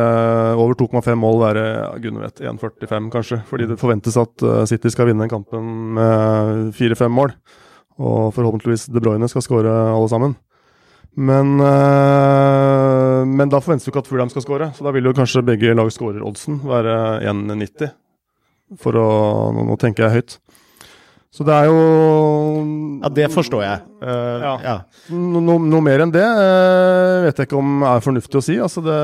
over 2,5 mål være gudene vet, 1,45 kanskje. Fordi det forventes at eh, City skal vinne kampen med fire-fem mål. Og forhåpentligvis De Bruyne skal skåre alle sammen. Men, eh, men da forventes du ikke at Fulham skal skåre, så da vil jo kanskje begge lag skårer-oddsen være 1,90. For å nå tenker jeg høyt. Så det er jo Ja, det forstår jeg. Uh, Ja. ja. no, no, Noe mer enn det uh, vet jeg ikke om er fornuftig å si. Altså det,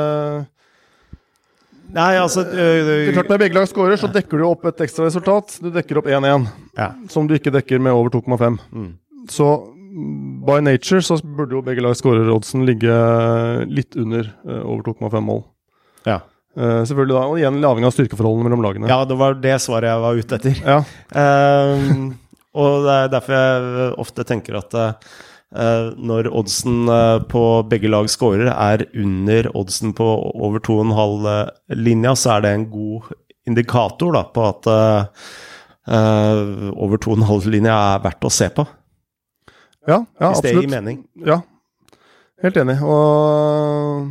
Nei, altså det er klart Når begge lag scorer, så dekker du opp et ekstra resultat. Du dekker opp 1-1, Ja. som du ikke dekker med over 2,5. Mm. Så by nature så burde jo begge lag skårer-oddsen ligge litt under eh, over 2,5 mål. Ja. Eh, selvfølgelig da, og igjen avhengig av styrkeforholdene mellom lagene. ja, det var det svaret jeg var ute etter. Ja. Uh, og det er derfor jeg ofte tenker at uh, når oddsen på begge lag scorer er under oddsen på over 2,5-linja, så er det en god indikator da, på at over 2,5-linja er verdt å se på. Ja, ja hvis det gir mening. Ja, helt enig. Og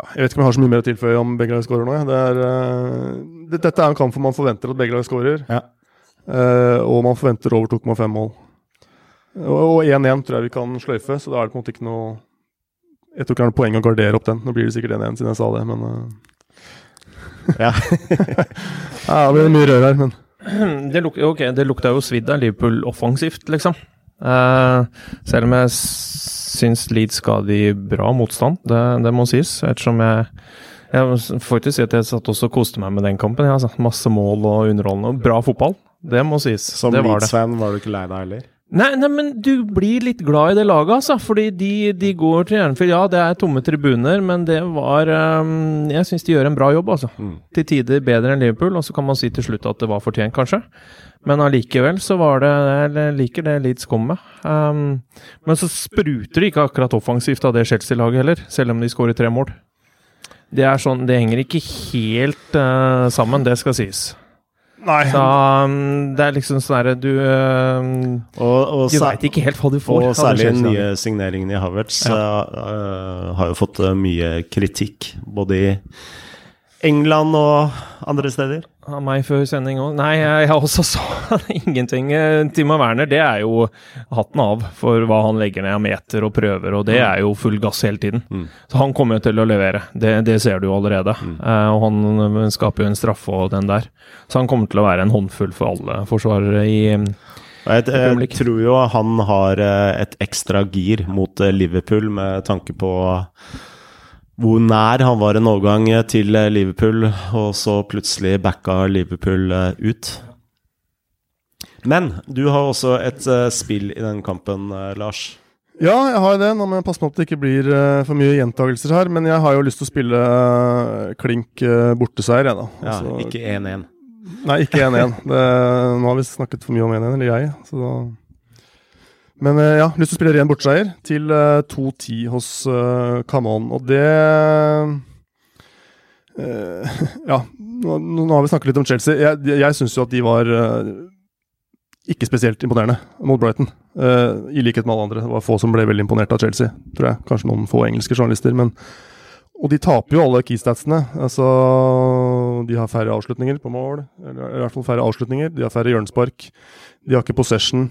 ja, Jeg vet ikke om jeg har så mye mer å tilføye om begge lag skårer nå. Det er, uh, det, dette er en kamp hvor man forventer at begge lag skårer, Ja. Uh, og man forventer over 2,5 mål. Og og 1-1 tror jeg vi kan sløyfe, så da er det på en måte ikke noe Jeg tror ikke det er noe poeng å gardere opp den. Nå blir det sikkert 1-1 siden jeg sa det, men uh. Ja. ja, Det blir mye rør her, men Det, luk ok, det lukta jo svidd av Liverpool offensivt, liksom. Eh, selv om jeg syns Leeds ga de bra motstand, det, det må sies. Ettersom jeg jeg må ikke si at jeg satt også og koste meg med den kampen. Jeg har satt Masse mål og underholdende. og Bra fotball, det må sies. Som. Leeds-fan var du ikke lei deg heller? Nei, nei, men du blir litt glad i det laget, altså. Fordi de, de går til Jernfjell. Ja, det er tomme tribuner, men det var um, Jeg syns de gjør en bra jobb, altså. Mm. Til tider bedre enn Liverpool, og så kan man si til slutt at det var fortjent, kanskje. Men allikevel så var det Jeg liker det Leeds kom med. Um, men så spruter det ikke akkurat offensivt av det Chelsea-laget heller, selv om de skårer tre mål. Det er sånn, det henger ikke helt uh, sammen, det skal sies. Nei. Så um, det er liksom sånn herre Du Og, og, du veit ikke helt hva du får. og særlig den nye signeringen i Havertz ja. uh, har jo fått eh, mye kritikk, både i England og andre steder. Av meg før sending òg. Nei, jeg har også så ingenting. Eh, Timo Werner, det er jo hatten av for hva han legger ned av meter og prøver, og det er jo full gass hele tiden. Mm. Så han kommer jo til å levere, det, det ser du jo allerede. Eh, og han eh, skaper jo en straffe og den der. Så han kommer til å være en håndfull for alle forsvarere i jeg, jeg, jeg tror jo han har eh, et ekstra gir mot eh, Liverpool med tanke på hvor nær han var en overgang til Liverpool, og så plutselig backa Liverpool ut. Men du har også et spill i den kampen, Lars. Ja, jeg har det. Nå må jeg passe på at det ikke blir for mye gjentagelser her. Men jeg har jo lyst til å spille klink borteseier, jeg, da. Ja, altså, ikke 1-1. Nei, ikke 1-1. Nå har vi snakket for mye om 1-1, eller jeg. Så da men ja, lyst til å spille ren borteseier til 2-10 hos uh, Camon. Og det Ja, nå, nå, har vi snakket litt om Chelsea. Jeg, jeg syns jo at de var ikke spesielt imponerende mot Brighton. Uh, I likhet med alle andre. Det var få som ble veldig imponert av Chelsea, tror jeg. Kanskje noen få engelske journalister. men og de taper jo alle keystatsene. Altså, de har færre avslutninger på mål. Eller i hvert fall færre avslutninger. De har færre hjørnespark. De har ikke possession.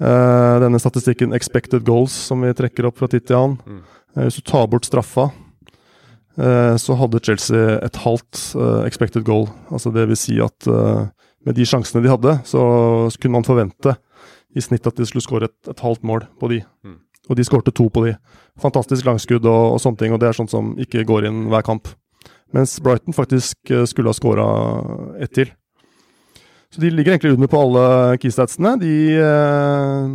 Uh, denne statistikken expected goals som vi trekker opp fra tid til annen. Mm. Uh, hvis du tar bort straffa, uh, så hadde Chelsea et halvt expected goal. Altså det vil si at med de sjansene de hadde, så, kunne man forvente i snitt at de skulle skåre et, et, halvt mål på de. Mm. Og de skårte to på de. Fantastisk langskudd og, og, sånne ting, og det er sånt som ikke går inn hver kamp. Mens Brighton faktisk eh, skulle ha skåra ett til. Så de ligger egentlig under på alle keystatsene. De eh,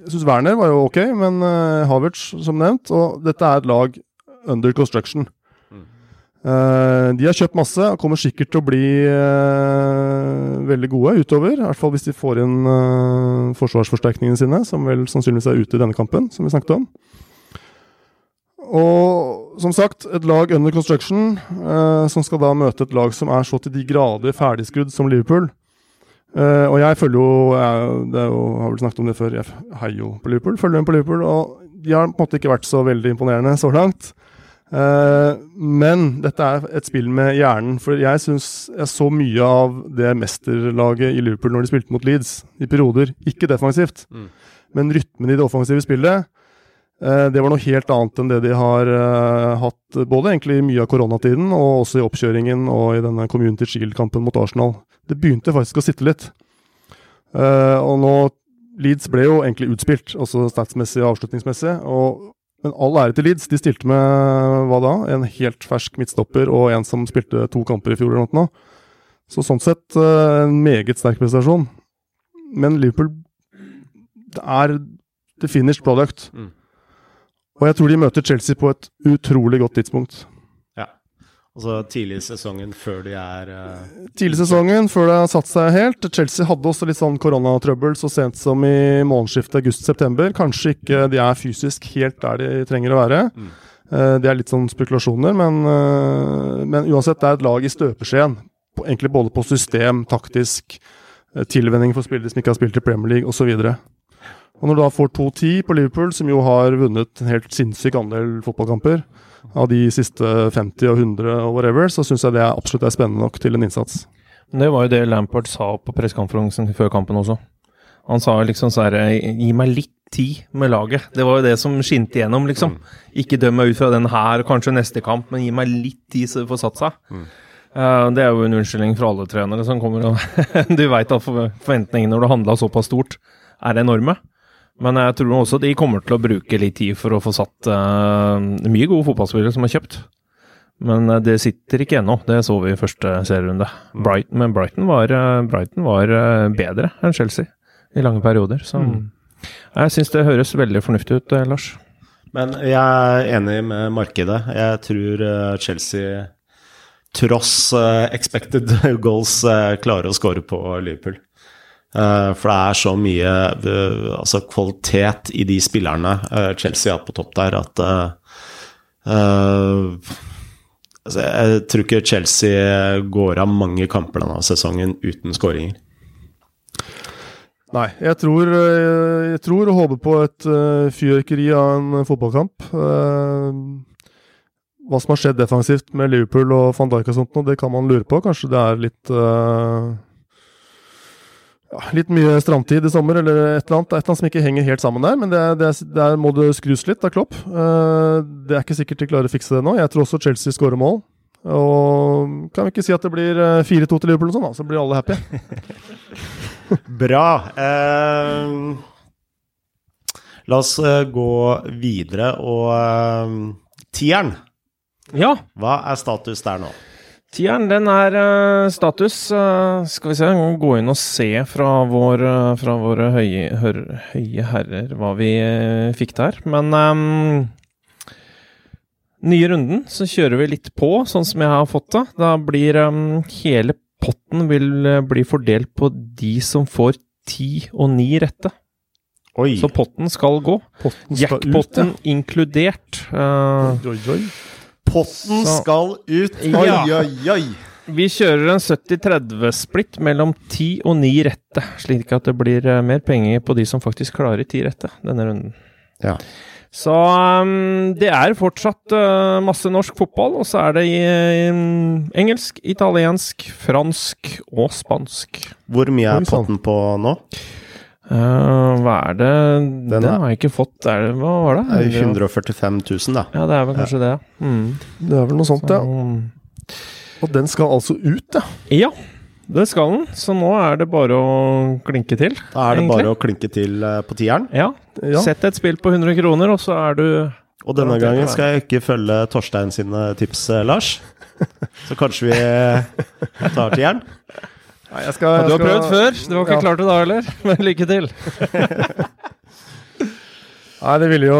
Jeg syns Werner var jo ok, men eh, Havertz, som nevnt. Og dette er et lag under construction. Uh, de har kjøpt masse og kommer sikkert til å bli veldig gode utover. I hvert fall hvis de får inn forsvarsforsterkningene sine, som vel sannsynligvis er ute i denne kampen, som vi snakket om. Og som sagt, et lag under construction som skal da møte et lag som er så til de grader ferdigskrudd som Liverpool. og jeg følger jo jeg, det jo, har vel snakket om det før, jeg heier jo på Liverpool. Følger dem på Liverpool, og de har på en måte ikke vært så veldig imponerende så langt. Eh, men dette er et spill med hjernen. For jeg syns jeg så mye av det mesterlaget i Liverpool når de spilte mot Leeds, i perioder. Ikke defensivt, mm. men rytmen i det offensive spillet. Uh, det var noe helt annet enn det de har uh, hatt både egentlig mye av koronatiden og også i oppkjøringen og i denne Community Shield-kampen mot Arsenal. Det begynte faktisk å sitte litt. og nå Leeds ble jo egentlig utspilt, også statsmessig og avslutningsmessig. og men all ære til Leeds. De stilte med hva da? En helt fersk midtstopper og en som spilte to kamper i fjor eller noe. Så sånn sett eh, en meget sterk prestasjon. Men Liverpool det er the finished product. Mm. Og jeg tror de møter Chelsea på et utrolig godt tidspunkt. Ja. Altså tidlig i sesongen før de er uh... Tidlig i sesongen før det har satt seg helt. Chelsea hadde også litt sånn koronatrøbbel så sent som i månedsskiftet august-september. Kanskje ikke de er fysisk helt der de trenger å være. Mm. Uh, det er litt sånn spekulasjoner, men, uh, men, uansett, det er et lag i støpeskjeen. Egentlig både på system, taktisk, tilvenning for spillere som ikke har spilt i Premier League osv. Og når du da får 2-10 på Liverpool, som jo har vunnet en helt sinnssyk andel fotballkamper, av de siste 50 og 100 og whatever, så syns jeg det er absolutt er spennende nok til en innsats. Det var jo det Lampard sa på pressekonferansen før kampen også. Han sa liksom så her Gi meg litt tid med laget. Det var jo det som skinte igjennom, liksom. Mm. Ikke døm meg ut fra den her, kanskje neste kamp, men gi meg litt tid så det får satt seg. Mm. Uh, det er jo en unnskyldning for alle trenere som kommer og Du veit at forventningene når du handla såpass stort, er enorme. Men jeg tror også de kommer til å bruke litt tid for å få satt uh, mye gode fotballspillere som er kjøpt. Men uh, det sitter ikke ennå. Det så vi i første serierunde. Mm. Brighton, men Brighton var, uh, Brighton var bedre enn Chelsea i lange perioder. Så mm. jeg syns det høres veldig fornuftig ut, Lars. Men jeg er enig med markedet. Jeg tror Chelsea, tross expected goals, klarer å skåre på Liverpool. Uh, for det er så mye uh, altså kvalitet i de spillerne uh, Chelsea har på topp der, at altså Jeg tror ikke Chelsea går av mange kamper denne sesongen uten skåringer. Nei, jeg tror, jeg tror og håper på et fyrverkeri av en fotballkamp. hva som har skjedd defensivt med Liverpool og van Dijk og sånt, det kan man lure på. Kanskje det er litt ja, litt mye stramtid i sommer, eller et eller annet, et eller annet som ikke henger helt sammen der. Men det, det, der må det skrus litt av Klopp. Uh, det er ikke sikkert de klarer å fikse det nå. Jeg tror også Chelsea skårer mål. Og kan vi ikke si at det blir 4-2 eh, til Liverpool, og sånn, da, så blir alle happy. Bra. Uh, la oss uh, gå videre og Tieren, Ja, hva er status der nå? Tieren, den er eh, status. eh, skal vi se, gå inn og se fra, vår, eh, fra våre høye, hør, høye herrer hva vi fikk der. Men um, nye runden så kjører vi litt på, sånn som jeg har fått det. Da blir um, hele potten vil bli fordelt på de som får ti og ni rette. Oi. Så potten skal gå. Jackpotten inkludert. ja. Eh, Oi, oi, oi. Potten Så- skal ut. Oi, Ja. oi, oi. vi kjører en 70-30-splitt mellom 10 og 9 rette, slik at det blir eh, mer penger på de som faktisk klarer 10 rette denne runden. Ja. Så um, det er fortsatt uh, masse norsk fotball, og så er det i, um, engelsk, italiensk, fransk og spansk. Hvor mye er potten på nå? Uh, hva er det Den, er- har jeg ikke fått. Er det, hva var det? Det er 145 000, da. Ja, det er vel kanskje det. Mm. Det er vel noe sånt, ja. Og den skal altså ut, ja. ja, det skal den. Så nå er det bare å klinke til. Da er det Egentlig. bare å klinke til eh, på tieren. Ja, ja. Sett et spill på 100 kroner, og så er du Og denne gangen skal jeg ikke følge Torstein sine tips, eh, Lars. Så kanskje vi tar tieren. Nei, jeg skal, Du har skal- prøvd før, du var ikke Ja. klar til det da heller. Men lykke til. Nei, det ville jo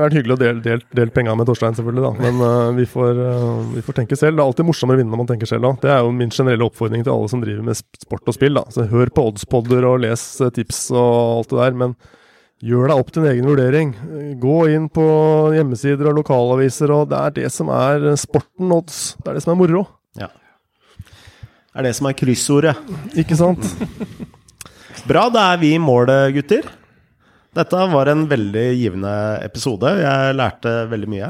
vært hyggelig å dele, dele, dele penga med Torstein, selvfølgelig, da. Men uh, vi, får, uh, vi får tenke selv. Det er alltid morsommere å vinne når man tenker selv òg. Det er jo min generelle oppfordring til alle som driver med sport og spill. da. Så Hør på oddspodder og les eh, tips og alt det der, men gjør deg opp din egen vurdering. Gå inn på hjemmesider og lokalaviser, og det er det som er sporten odds. Det er det som er moro. Er det som er kryssordet. Ikke sant? Bra, da er vi i mål, gutter. Dette var en veldig givende episode. Jeg lærte veldig mye.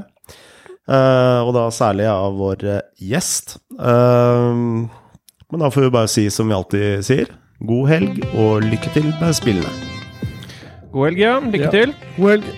Eh, og da særlig av vår eh, gjest. Eh, men da får vi bare si som vi alltid sier, god helg og lykke til med spillene. God helg, ja. Lykke Ja. til. God helg.